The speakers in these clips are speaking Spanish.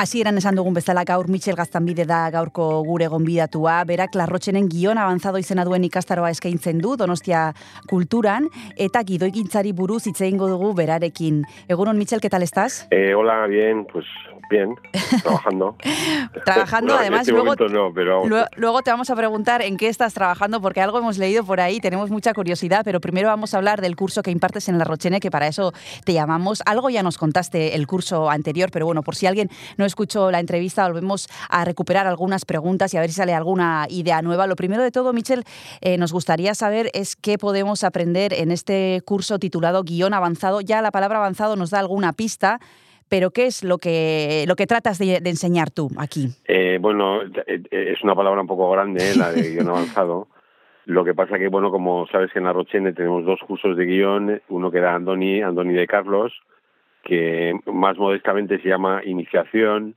Así eran esan dugun bezala gaur Michel Gaztanbide da gaurko gure gonbidatua, berak larrotxenen gion avanzado izena duen ikastaroa eskaintzen du Donostia kulturan, eta gidoikintzari buruz hitz egingo dugu berarekin. Egunon, Michel, ¿qué tal estás? Eh, hola, bien, pues Bien, trabajando. trabajando, además, este luego, no, pero luego, te vamos a preguntar en qué estás trabajando, porque algo hemos leído por ahí, tenemos mucha curiosidad, pero primero vamos a hablar del curso que impartes en la Rochene, que para eso te llamamos. Algo ya nos contaste el curso anterior, pero bueno, por si alguien no escuchó la entrevista, volvemos a recuperar algunas preguntas y a ver si sale alguna idea nueva. Lo primero de todo, Michel, eh, nos gustaría saber es qué podemos aprender en este curso titulado Guión Avanzado. Ya la palabra avanzado nos da alguna pista pero ¿qué es lo que, lo que tratas de, enseñar tú aquí? Eh, bueno, eh, es una palabra un poco grande, la de guion avanzado. Lo que pasa que, bueno, como sabes que en la Rochene tenemos dos cursos de guion, uno que da Andoni, Andoni de Carlos, que más modestamente se llama Iniciación,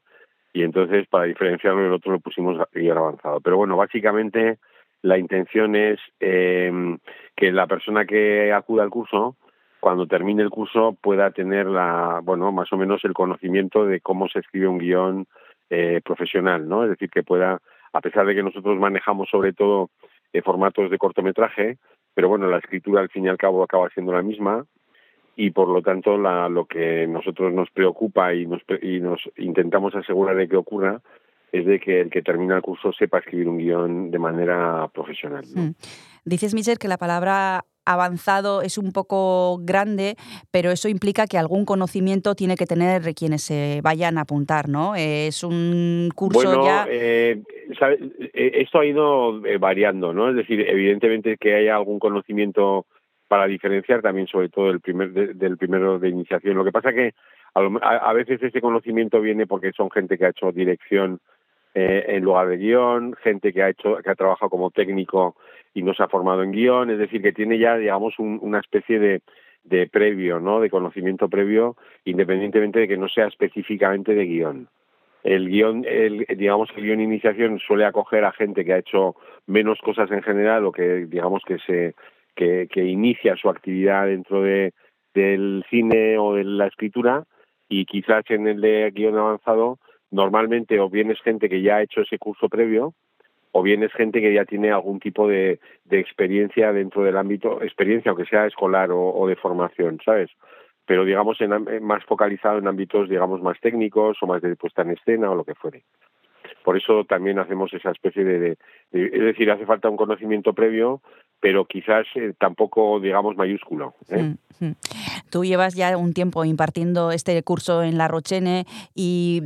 y entonces para diferenciarlo el otro lo pusimos guion avanzado. Pero bueno, básicamente la intención es eh, que la persona que acuda al curso cuando termine el curso pueda tener la, bueno, más o menos el conocimiento de cómo se escribe un guion eh, profesional, ¿no? Es decir, que pueda, a pesar de que nosotros manejamos sobre todo eh, formatos de cortometraje, pero bueno, la escritura al fin y al cabo acaba siendo la misma y por lo tanto la, lo que nosotros nos preocupa y nos, y nos intentamos asegurar de que ocurra es de que el que termina el curso sepa escribir un guion de manera profesional. ¿no? Hmm. Dices, que la palabra avanzado es un poco grande, pero eso implica que algún conocimiento tiene que tener quienes se vayan a apuntar, ¿no? Es un curso bueno, ya... Eh, eh, esto ha ido eh, variando, ¿no? Es decir, evidentemente que haya algún conocimiento para diferenciar también sobre todo el primer del primero de iniciación. Lo que pasa que a, a, veces ese conocimiento viene porque son gente que ha hecho dirección eh, en lugar de guion, gente que ha hecho, que ha trabajado como técnico y no se ha formado en guion, es decir, que tiene ya, digamos, una especie de, de previo, ¿no? De conocimiento previo, independientemente de que no sea específicamente de guion. El guion, el, digamos, el guion iniciación suele acoger a gente que ha hecho menos cosas en general o que, digamos, que se, que, que inicia su actividad dentro de, del cine o de la escritura y quizás en el de guion avanzado normalmente o bien es gente que ya ha hecho ese curso previo o bien es gente que ya tiene algún tipo de, de experiencia dentro del ámbito, experiencia aunque sea escolar o, de formación, ¿sabes? Pero digamos en, más focalizado en ámbitos, digamos, más técnicos o más de puesta en escena o lo que fuere. Por eso también hacemos esa especie de, es decir, hace falta un conocimiento previo, pero quizás eh, tampoco, digamos, mayúsculo. ¿eh? Mm. Tú llevas ya un tiempo impartiendo este curso en La Rochene y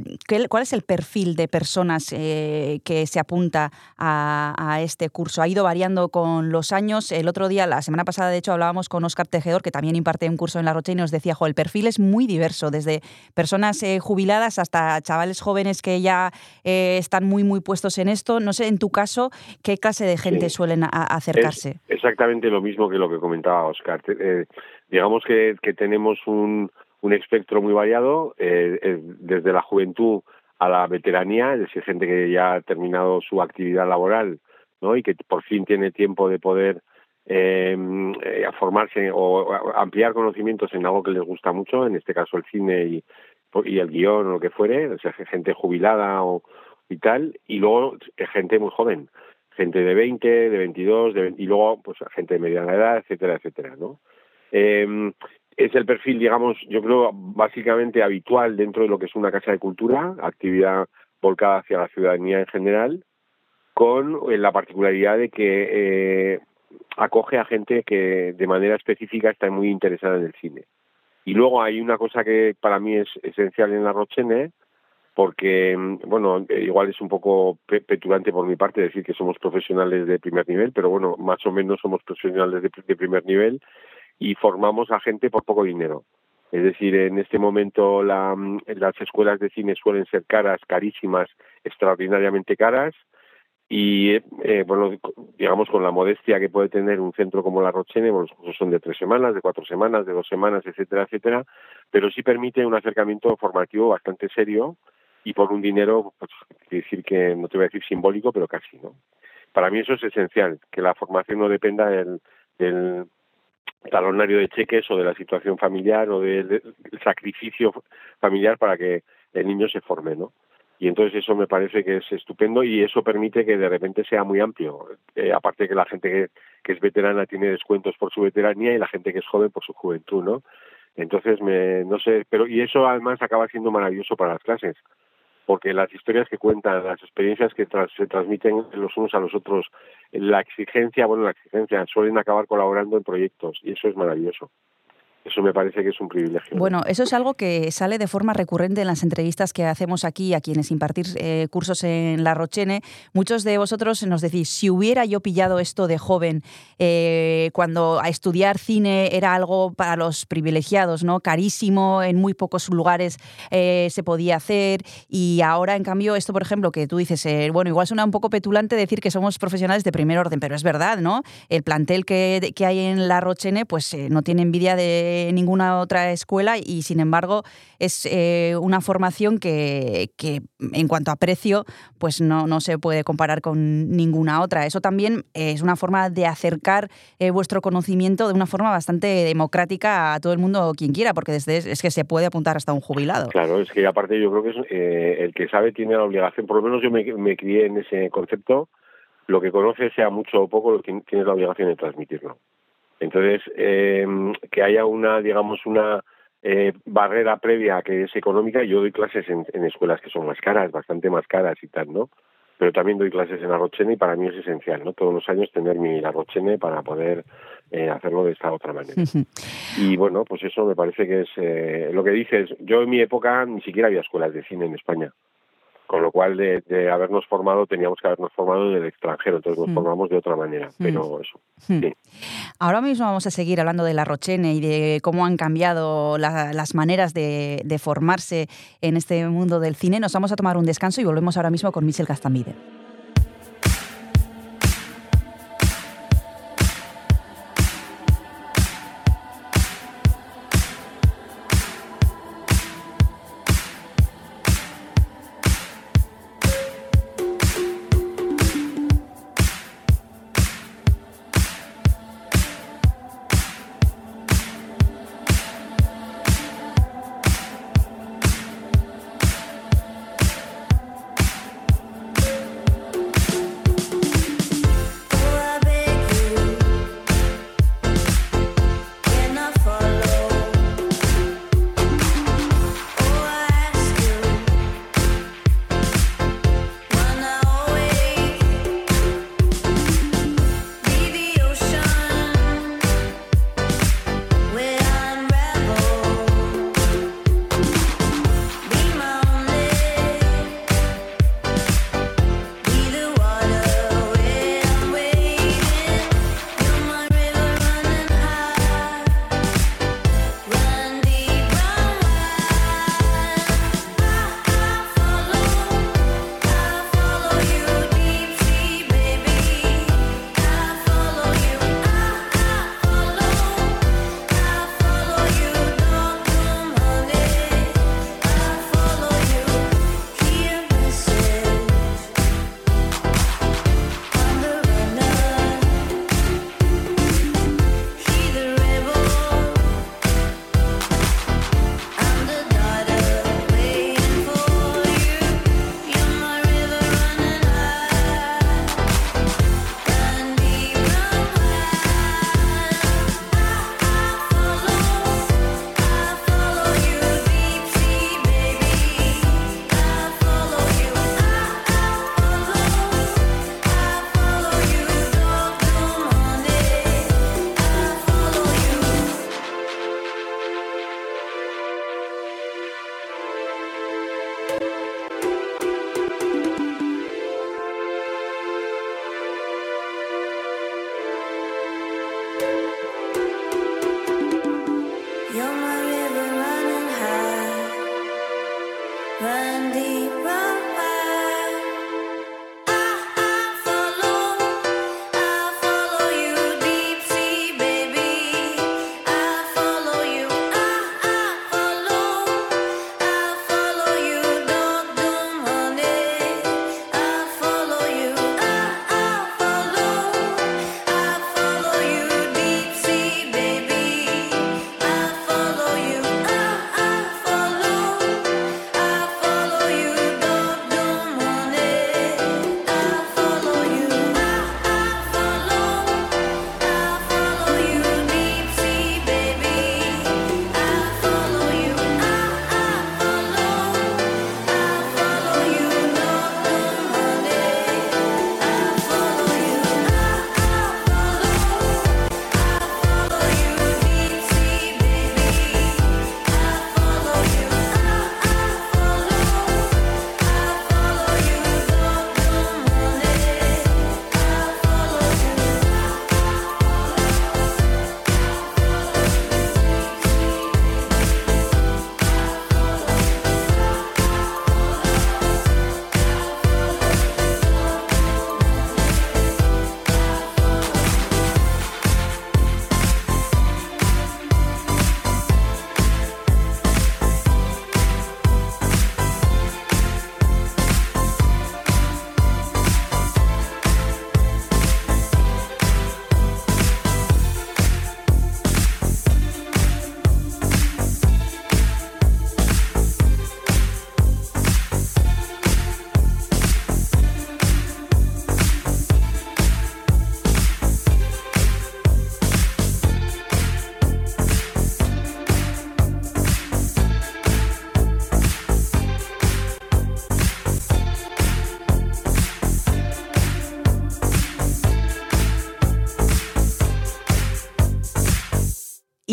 ¿cuál es el perfil de personas eh, que se apunta a, este curso? ¿Ha ido variando con los años? El otro día, la semana pasada, de hecho, hablábamos con Óscar Tejedor, que también imparte un curso en La Rochene, y nos decía, jo, el perfil es muy diverso, desde personas jubiladas hasta chavales jóvenes que ya están muy, muy puestos en esto. No sé, en tu caso, ¿qué clase de gente suelen acercarse? exactamente lo mismo que lo que comentaba Oscar. Eh, digamos que, tenemos un, espectro muy variado, eh, eh, desde la juventud a la veteranía, es decir, gente que ya ha terminado su actividad laboral ¿no? y que por fin tiene tiempo de poder eh, formarse o ampliar conocimientos en algo que les gusta mucho, en este caso el cine y, el guion o lo que fuere, o sea, gente jubilada o y tal, y luego gente muy joven, gente de 20, de 22, de y luego pues gente de mediana edad, etcétera, etcétera, ¿no? Eh, es el perfil, digamos, yo creo básicamente habitual dentro de lo que es una casa de cultura, actividad volcada hacia la ciudadanía en general, con eh, la particularidad de que eh, acoge a gente que de manera específica está muy interesada en el cine. Y luego hay una cosa que para mí es esencial en la Rochene, porque, bueno, eh, igual es un poco petulante por mi parte decir que somos profesionales de primer nivel, pero bueno, más o menos somos profesionales de, primer nivel y formamos a gente por poco dinero. Es decir, en este momento la, las escuelas de cine suelen ser caras, carísimas, extraordinariamente caras, y eh, bueno, digamos con la modestia que puede tener un centro como la Rochene, bueno, los cursos son de tres semanas, de cuatro semanas, de dos semanas, etcétera, etcétera, pero sí permite un acercamiento formativo bastante serio y por un dinero, pues, decir que no te voy a decir simbólico, pero casi, ¿no? Para mí eso es esencial, que la formación no dependa del, del talonario de cheques o de la situación familiar o del, sacrificio familiar para que el niño se forme, ¿no? y entonces eso me parece que es estupendo y eso permite que de repente sea muy amplio. Eh, aparte que la gente que, que, es veterana tiene descuentos por su veteranía y la gente que es joven por su juventud, ¿no? Entonces, me, no sé, pero y eso además acaba siendo maravilloso para las clases, porque las historias que cuentan, las experiencias que se transmiten los unos a los otros, la exigencia, bueno, la exigencia, suelen acabar colaborando en proyectos y eso es maravilloso. Eso me parece que es un privilegio. Bueno, eso es algo que sale de forma recurrente en las entrevistas que hacemos aquí a quienes impartir eh, cursos en La Rochene. Muchos de vosotros nos decís, si hubiera yo pillado esto de joven, eh, cuando a estudiar cine era algo para los privilegiados, ¿no? Carísimo, en muy pocos lugares eh, se podía hacer. Y ahora, en cambio, esto, por ejemplo, que tú dices, bueno, igual suena un poco petulante decir que somos profesionales de primer orden, pero es verdad, ¿no? El plantel que, que hay en La Rochene, pues no tiene envidia de ninguna otra escuela y sin embargo es eh, una formación que, que, en cuanto a precio pues no, no, se puede comparar con ninguna otra. Eso también es una forma de acercar eh, vuestro conocimiento de una forma bastante democrática a todo el mundo quien quiera, porque desde es que se puede apuntar hasta un jubilado. Claro, es que aparte yo creo que es, eh, el que sabe tiene la obligación, por lo menos yo me, me crié en ese concepto, lo que conoce sea mucho o poco, tiene la obligación de transmitirlo. Entonces, eh, que haya una, digamos, una eh, barrera previa que es económica, yo doy clases en, escuelas que son más caras, bastante más caras y tal, ¿no? Pero también doy clases en Arrochene y para mí es esencial, ¿no? Todos los años tener mi Arrochene para poder eh, hacerlo de esta otra manera. Y bueno, pues eso me parece que es eh, lo que dices. Yo en mi época ni siquiera había escuelas de cine en España con lo cual de, habernos formado teníamos que habernos formado en el extranjero, entonces nos hmm. formamos de otra manera, hmm. pero eso. Hmm. Ahora mismo vamos a seguir hablando de la Rochene y de cómo han cambiado las maneras de, de, formarse en este mundo del cine. Nos vamos a tomar un descanso y volvemos ahora mismo con Michel Castambide.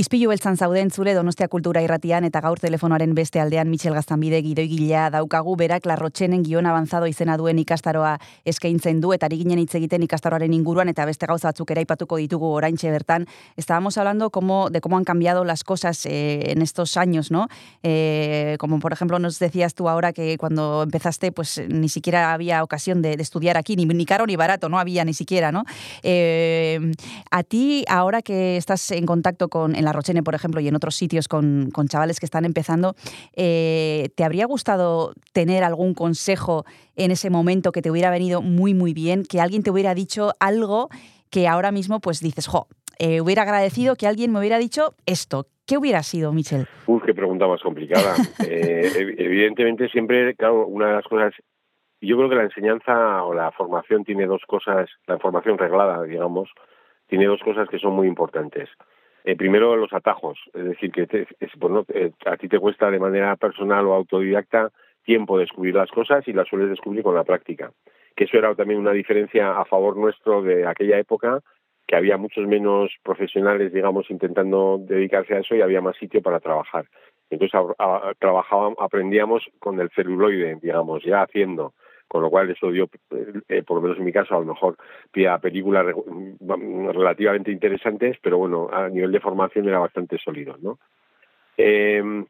Ispilu beltzan zauden zure Donostia Kultura Irratian eta gaur telefonoaren beste aldean Michel Gaztanbide gidoigilea daukagu berak larrotxenen gion avanzado izena duen ikastaroa eskaintzen du eta ari ginen hitz egiten ikastaroaren inguruan eta beste gauza batzuk eraipatuko ditugu oraintxe bertan. Estábamos hablando como, de cómo han cambiado las cosas eh, en estos años, ¿no? Eh, como por ejemplo nos decías tú ahora que cuando empezaste pues ni siquiera había ocasión de, de estudiar aquí, ni, ni, caro ni barato, no había ni siquiera, ¿no? Eh, a ti, ahora que estás en contacto con en la Por ejemplo, y en otros sitios con, con chavales que están empezando, eh, ¿te habría gustado tener algún consejo en ese momento que te hubiera venido muy, muy bien? Que alguien te hubiera dicho algo que ahora mismo pues dices, jo, eh, hubiera agradecido que alguien me hubiera dicho esto. ¿Qué hubiera sido, Michel? Uf, qué pregunta más complicada. eh, evidentemente, siempre, claro, una de las cosas yo creo que la enseñanza o la formación tiene dos cosas, la formación reglada, digamos, tiene dos cosas que son muy importantes. Eh, primero, los atajos, es decir, que te, eh, a ti te cuesta de manera personal o autodidacta tiempo descubrir las cosas y las sueles descubrir con la práctica. Que eso era también una diferencia a favor nuestro de aquella época, que había muchos menos profesionales, digamos, intentando dedicarse a eso y había más sitio para trabajar. Entonces trabajábamos, aprendíamos con el celuloide, digamos, ya haciendo con lo cual eso dio, eh, por lo menos en mi caso, a lo mejor pie películas re, relativamente interesantes, pero bueno, a nivel de formación era bastante sólido, ¿no? Eh,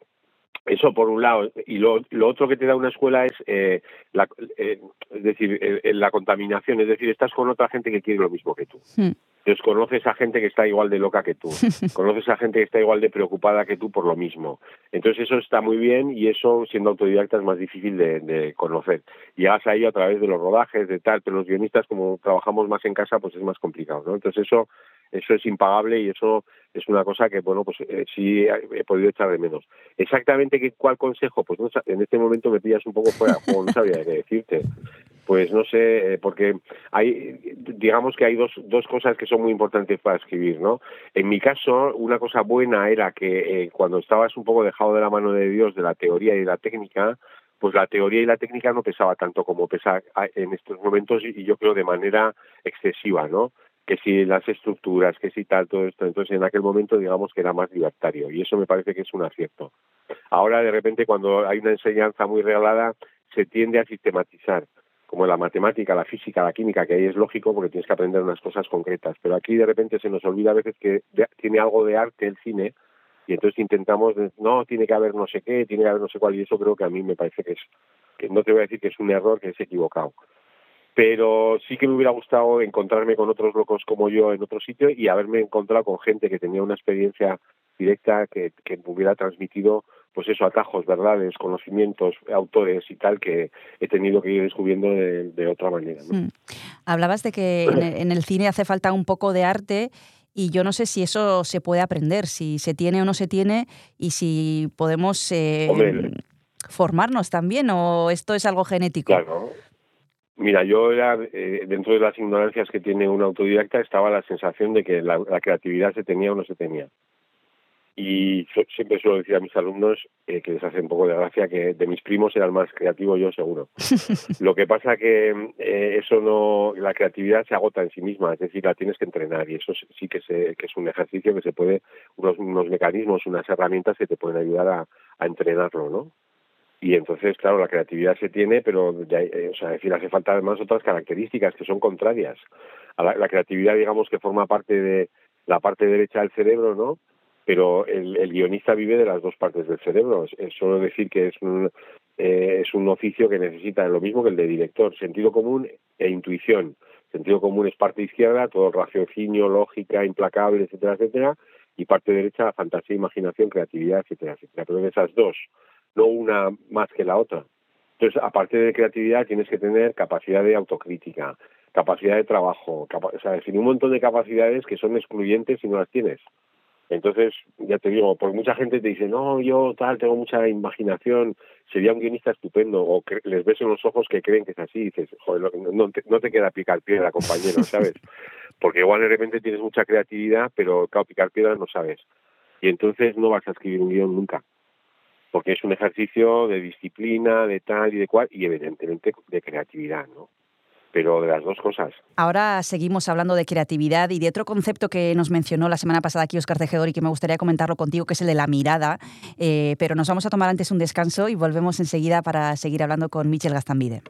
eso por un lado. Y lo, lo, otro que te da una escuela es, eh, la, eh, es decir, eh, la contaminación. Es decir, estás con otra gente que quiere lo mismo que tú. Hmm. Entonces conoces a gente que está igual de loca que tú. conoces a gente que está igual de preocupada que tú por lo mismo. Entonces eso está muy bien y eso, siendo autodidacta, es más difícil de, de conocer. Llegas ahí a través de los rodajes, de tal, pero los guionistas, como trabajamos más en casa, pues es más complicado, ¿no? Entonces eso eso es impagable y eso es una cosa que bueno pues eh, sí he podido echar de menos exactamente qué cuál consejo pues no, en este momento me pillas un poco fuera no sabía qué decirte pues no sé eh, porque hay digamos que hay dos dos cosas que son muy importantes para escribir no en mi caso una cosa buena era que eh, cuando estabas un poco dejado de la mano de Dios de la teoría y de la técnica pues la teoría y la técnica no pesaba tanto como pesa en estos momentos y yo creo de manera excesiva, ¿no? que si las estructuras, que si tal, todo esto. Entonces, en aquel momento, digamos que era más libertario y eso me parece que es un acierto. Ahora, de repente, cuando hay una enseñanza muy regalada, se tiende a sistematizar, como la matemática, la física, la química, que ahí es lógico porque tienes que aprender unas cosas concretas. Pero aquí, de repente, se nos olvida a veces que tiene algo de arte el cine y entonces intentamos, no, tiene que haber no sé qué, tiene que haber no sé cuál, y eso creo que a mí me parece que es, que no te voy a decir que es un error, que es equivocado pero sí que me hubiera gustado encontrarme con otros locos como yo en otro sitio y haberme encontrado con gente que tenía una experiencia directa que, que me hubiera transmitido pues eso, atajos, verdades, conocimientos, autores y tal que he tenido que ir descubriendo de, de otra manera. ¿no? Mm. Hablabas de que en el, en el cine hace falta un poco de arte y yo no sé si eso se puede aprender, si se tiene o no se tiene y si podemos eh, Hombre, formarnos también o esto es algo genético. Claro, Mira, yo era, eh, dentro de las ignorancias que tiene un autodidacta, estaba la sensación de que la, la creatividad se tenía o no se tenía. Y so, siempre suelo decir a mis alumnos eh, que les hace un poco de gracia que de mis primos era el más creativo yo seguro. Lo que pasa que eh, eso no, la creatividad se agota en sí misma, es decir, la tienes que entrenar y eso sí que, se, que es un ejercicio que se puede, unos, unos mecanismos, unas herramientas que te pueden ayudar a, a entrenarlo, ¿no? y entonces claro la creatividad se tiene pero ya, eh, o sea es decir hace falta además otras características que son contrarias a la, la, creatividad digamos que forma parte de la parte derecha del cerebro no pero el, el guionista vive de las dos partes del cerebro es, solo decir que es un eh, es un oficio que necesita lo mismo que el de director sentido común e intuición sentido común es parte izquierda todo raciocinio lógica implacable etcétera etcétera y parte derecha fantasía imaginación creatividad etcétera etcétera pero de esas dos no una más que la otra. Entonces, aparte de creatividad, tienes que tener capacidad de autocrítica, capacidad de trabajo, o sea, decir, un montón de capacidades que son excluyentes si no las tienes. Entonces, ya te digo, porque mucha gente te dice, no, yo tal, tengo mucha imaginación, sería un guionista estupendo, o que les ves en los ojos que creen que es así, y dices, joder, no te, no te queda picar piedra, compañero, ¿sabes? Porque igual de repente tienes mucha creatividad, pero claro, picar piedra no sabes. Y entonces no vas a escribir un guion nunca porque es un ejercicio de disciplina, de tal y de cual, y evidentemente de creatividad, ¿no? Pero de las dos cosas. Ahora seguimos hablando de creatividad y de otro concepto que nos mencionó la semana pasada aquí Oscar Tejedor y que me gustaría comentarlo contigo, que es el de la mirada. Eh, pero nos vamos a tomar antes un descanso y volvemos enseguida para seguir hablando con Michel Gastambide.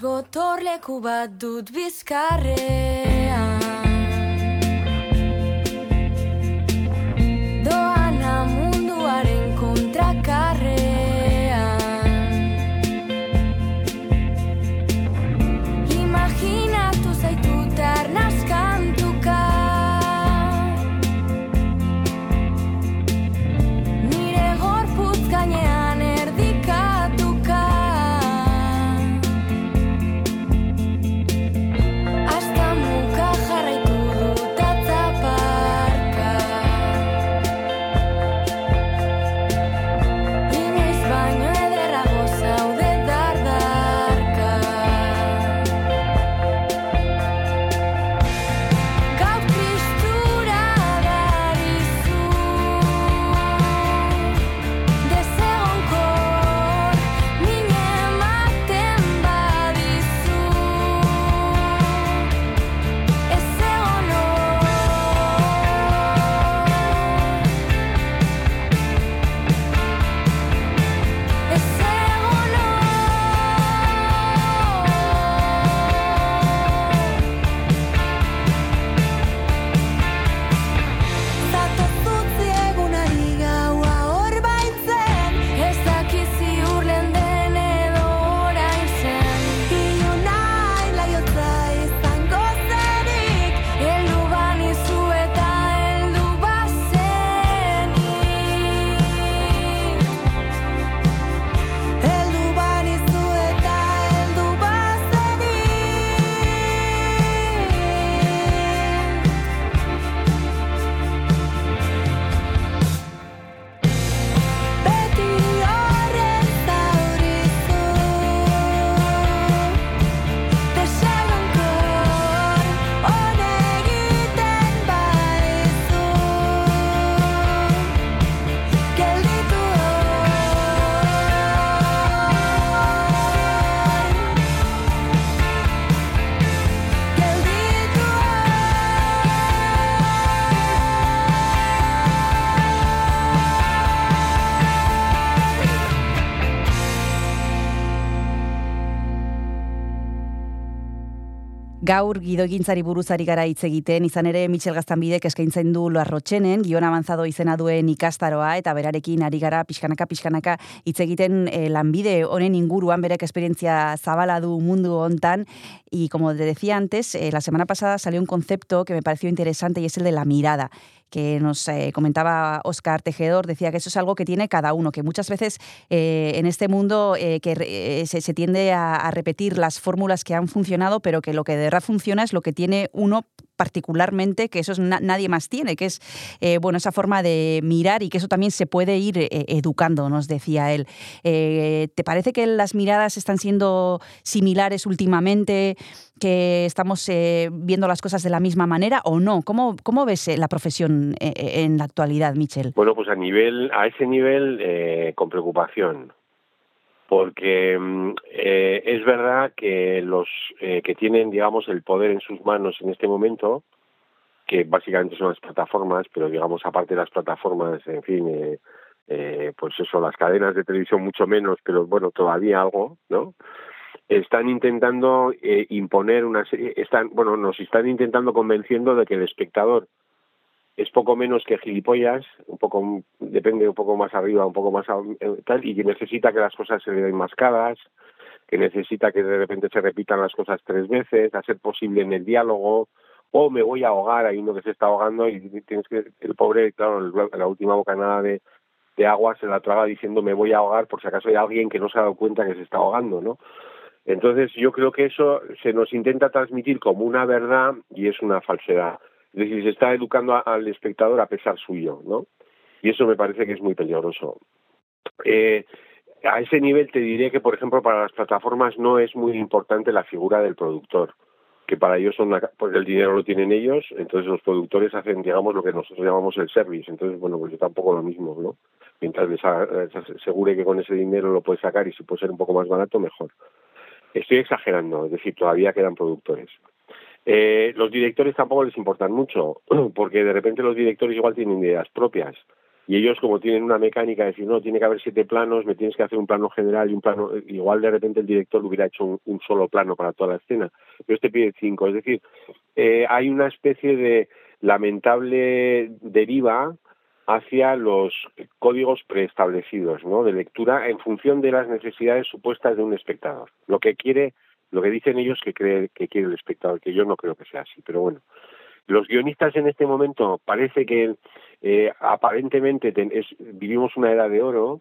Gotorleku bat dut bizkarrean Gaur gidoegintzari buruzari gara hitz egiten, izan ere Michel Gaztanbidek eskaintzen du Loarrotxenen, Gion Avanzado izena duen ikastaroa, eta berarekin ari gara pixkanaka, pixkanaka hitz egiten e, lanbide honen inguruan, berek esperientzia zabala du mundu hontan, y como te decía antes, eh, la semana pasada salió un concepto que me pareció interesante y es el de la mirada que nos eh, comentaba Oscar Tejedor, decía que eso es algo que tiene cada uno, que muchas veces eh, en este mundo eh, que se, tiende a, repetir las fórmulas que han funcionado, pero que lo que de funciona es lo que tiene uno particularmente, que eso es nadie más tiene, que es eh, bueno esa forma de mirar y que eso también se puede ir eh, educando, nos decía él. ¿Te parece que las miradas están siendo similares últimamente, que estamos viendo las cosas de la misma manera o no? ¿Cómo, cómo ves la profesión en la actualidad, Michel? Bueno, pues a nivel, a ese nivel, con preocupación porque mm, eh, es verdad que los eh, que tienen, digamos, el poder en sus manos en este momento, que básicamente son las plataformas, pero digamos, aparte de las plataformas, en fin, eh, eh, pues eso, las cadenas de televisión mucho menos, pero bueno, todavía algo, ¿no? Están intentando eh, imponer una serie, están, bueno, nos están intentando convenciendo de que el espectador es poco menos que gilipollas, un poco depende un poco más arriba, un poco más eh, tal, y que necesita que las cosas se den mascadas, que necesita que de repente se repitan las cosas tres veces, a ser posible en el diálogo, o me voy a ahogar, hay uno que se está ahogando y tienes que, el pobre, claro, la última bocanada de, de agua se la traga diciendo me voy a ahogar por si acaso hay alguien que no se ha dado cuenta que se está ahogando, ¿no? Entonces yo creo que eso se nos intenta transmitir como una verdad y es una falsedad. Es decir, se está educando al espectador a pesar suyo, ¿no? Y eso me parece que es muy peligroso. Eh, a ese nivel te diré que, por ejemplo, para las plataformas no es muy importante la figura del productor, que para ellos son pues el dinero lo tienen ellos, entonces los productores hacen, digamos, lo que nosotros llamamos el service. Entonces, bueno, pues yo tampoco lo mismo, ¿no? Mientras les asegure que con ese dinero lo puede sacar y si puede ser un poco más barato, mejor. Estoy exagerando, es decir, todavía quedan productores. Eh, los directores tampoco les importan mucho, porque de repente los directores igual tienen ideas propias. Y ellos como tienen una mecánica de decir, no, tiene que haber siete planos, me tienes que hacer un plano general y un plano, igual de repente el director hubiera hecho un, solo plano para toda la escena, pero este pide cinco. Es decir, eh, hay una especie de lamentable deriva hacia los códigos preestablecidos, ¿no? De lectura en función de las necesidades supuestas de un espectador. Lo que quiere lo que dicen ellos que cree que quiere el espectador, que yo no creo que sea así, pero bueno. Los guionistas en este momento parece que eh, aparentemente vivimos una era de oro,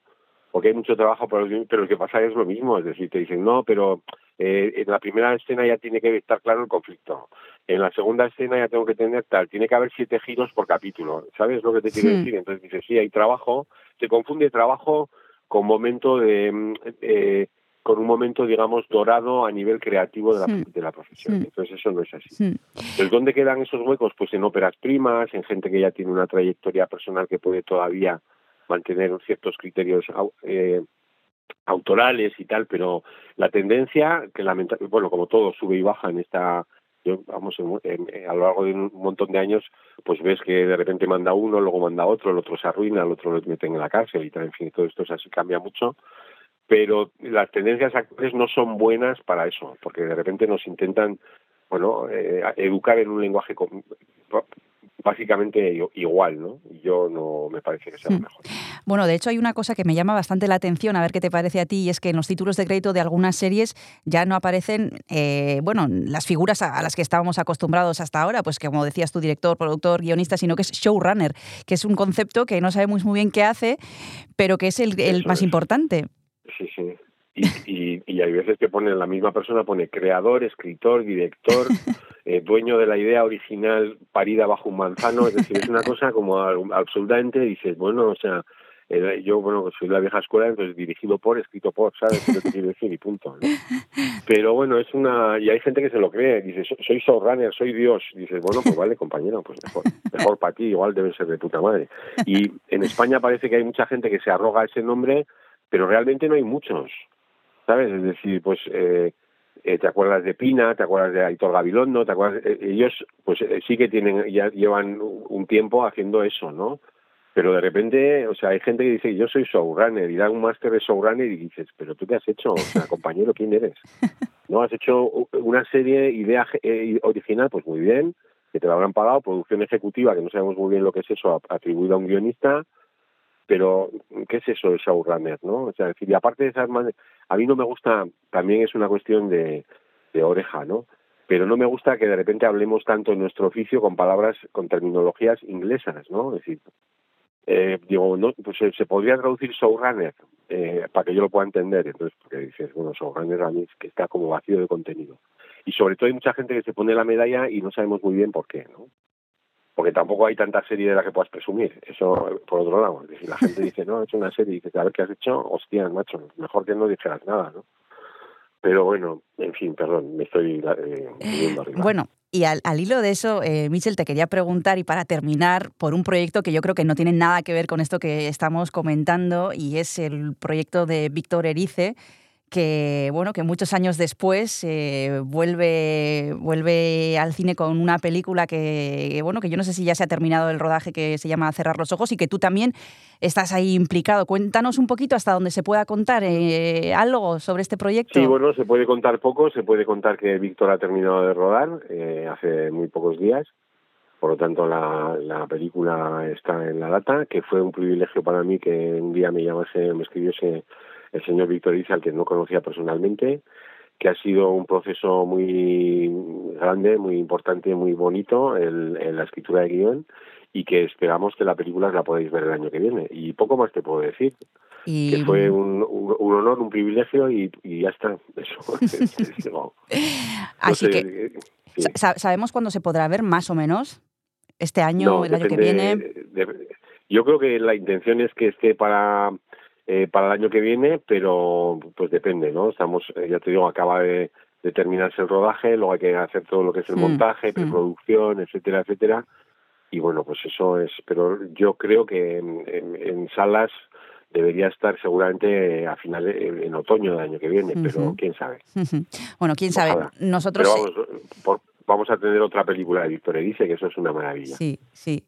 porque hay mucho trabajo, pero, pero lo que pasa es lo mismo, es decir, te dicen, no, pero eh, en la primera escena ya tiene que estar claro el conflicto, en la segunda escena ya tengo que tener tal, tiene que haber siete giros por capítulo, ¿sabes lo que te quiero decir? Entonces dices, sí, hay trabajo, se confunde trabajo con momento de... Mm, eh, con un momento, digamos, dorado a nivel creativo de la, de la profesión. Entonces eso no es así. Hmm. Entonces, ¿dónde quedan esos huecos? Pues en óperas primas, en gente que ya tiene una trayectoria personal que puede todavía mantener ciertos criterios eh, autorales y tal, pero la tendencia, que lamentablemente, bueno, como todo sube y baja en esta yo, vamos, a lo largo de un montón de años, pues ves que de repente manda uno, luego manda otro, el otro se arruina, el otro lo meten en la cárcel y tal, en fin, todo esto es así, cambia mucho pero las tendencias actuales no son buenas para eso, porque de repente nos intentan, bueno, eh, educar en un lenguaje básicamente igual, ¿no? Yo no me parece que sea lo hmm. mejor. Bueno, de hecho hay una cosa que me llama bastante la atención, a ver qué te parece a ti, y es que en los títulos de crédito de algunas series ya no aparecen, eh, bueno, las figuras a, las que estábamos acostumbrados hasta ahora, pues como decías tu director, productor, guionista, sino que es showrunner, que es un concepto que no sabemos muy bien qué hace, pero que es el, el más importante. Sí, sí. Y, y, hay veces que pone la misma persona, pone creador, escritor, director, eh, dueño de la idea original parida bajo un manzano, es decir, es una cosa como absolutamente, dices, bueno, o sea, eh, yo, bueno, soy de la vieja escuela, entonces dirigido por, escrito por, ¿sabes lo que quiero decir? Y punto. Pero bueno, es una, y hay gente que se lo cree, dice, soy showrunner, soy Dios, dices, bueno, pues vale, compañero, pues mejor, mejor para ti, igual debe ser de puta madre. Y en España parece que hay mucha gente que se arroga ese nombre, pero realmente no hay muchos, ¿sabes? Es decir, pues eh, eh, te acuerdas de Pina, te acuerdas de Aitor Gabilondo, te acuerdas, eh, ellos pues sí que tienen, ya llevan un tiempo haciendo eso, ¿no? Pero de repente, o sea, hay gente que dice, yo soy showrunner y da un máster de showrunner y dices, pero tú qué has hecho, o sea, compañero, ¿quién eres? ¿No? Has hecho una serie, idea original, pues muy bien, que te lo habrán pagado, producción ejecutiva, que no sabemos muy bien lo que es eso, atribuida a un guionista, pero ¿qué es eso de showrunner, no? O sea, decir, y aparte de esas a mí no me gusta, también es una cuestión de, de oreja, ¿no? Pero no me gusta que de repente hablemos tanto en nuestro oficio con palabras, con terminologías inglesas, ¿no? Es decir, eh, digo, no, pues se, podría traducir showrunner eh, para que yo lo pueda entender. Entonces, porque dices, bueno, showrunner a mí es que está como vacío de contenido. y sobre todo hay mucha gente que se pone la medalla y no sabemos muy bien por qué, ¿no? Porque tampoco hay tanta serie de la que puedas presumir, eso por otro lado. Es decir, la gente dice, no, he hecho una serie y dices, a ver qué has hecho, hostia, macho, mejor que no dijeras nada, ¿no? Pero bueno, en fin, perdón, me estoy eh, arriba. Bueno, y al, hilo de eso, eh, Michel, te quería preguntar y para terminar por un proyecto que yo creo que no tiene nada que ver con esto que estamos comentando y es el proyecto de Víctor Erice, que bueno que muchos años después eh, vuelve vuelve al cine con una película que bueno que yo no sé si ya se ha terminado el rodaje que se llama Cerrar los ojos y que tú también estás ahí implicado. Cuéntanos un poquito hasta donde se pueda contar eh, algo sobre este proyecto. Sí bueno se puede contar poco. Se puede contar que Víctor ha terminado de rodar eh, hace muy pocos días. Por lo tanto la, la película está en la data que fue un privilegio para mí que un día me llamase me escribiese el señor Víctor Iza, al que no conocía personalmente, que ha sido un proceso muy grande, muy importante, muy bonito en, la escritura de guion y que esperamos que la película la podáis ver el año que viene. Y poco más te puedo decir. Que fue un, honor, un privilegio y, ya está. Eso. Así que, ¿sabemos cuándo se podrá ver más o menos? ¿Este año, el año que viene? yo creo que la intención es que esté para eh, para el año que viene, pero pues depende, ¿no? Estamos, eh, ya te digo, acaba de, terminarse el rodaje, luego hay que hacer todo lo que es el montaje, preproducción, etcétera, etcétera. Y bueno, pues eso es, pero yo creo que en, salas debería estar seguramente a finales en otoño del año que viene, pero quién sabe. Bueno, quién sabe. Nosotros vamos, vamos a tener otra película de Víctor dice que eso es una maravilla. Sí, sí.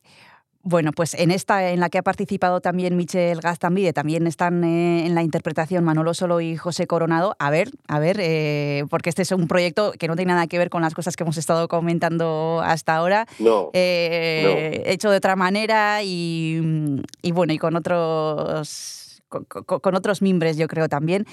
Bueno, pues en esta en la que ha participado también Michel Gastambide, también están eh, en la interpretación Manolo Solo y José Coronado. A ver, a ver, eh, porque este es un proyecto que no tiene nada que ver con las cosas que hemos estado comentando hasta ahora. No. Eh, hecho de otra manera y, y bueno, y con otros con, otros mimbres, yo creo también.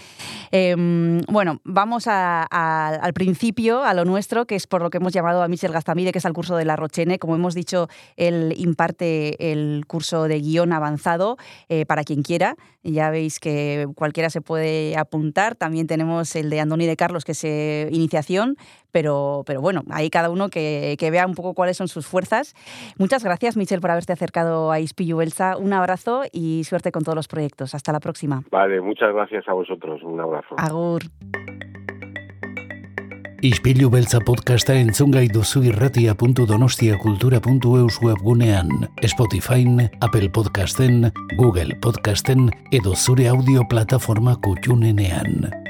Em, bueno, vamos al principio, a lo nuestro, que es por lo que hemos llamado a Michel Gastamide, que es el curso de la Rochene. Como hemos dicho, él imparte el curso de guion avanzado eh, para quien quiera. Ya veis que cualquiera se puede apuntar. También tenemos el de Andoni de Carlos, que es eh, iniciación, pero, pero bueno, ahí cada uno que, vea un poco cuáles son sus fuerzas. Muchas gracias, Michel, por haberte acercado a Ispillu Belsa. Un abrazo y suerte con todos los proyectos. Hasta la próxima. Vale, muchas gracias a vosotros. Un abrazo. Agur. Ispilu beltza podcasta entzungai duzu irratia.donostiakultura.eus webgunean, Spotify, Apple Podcasten, Google Podcasten edo zure audio plataforma kutxunenean.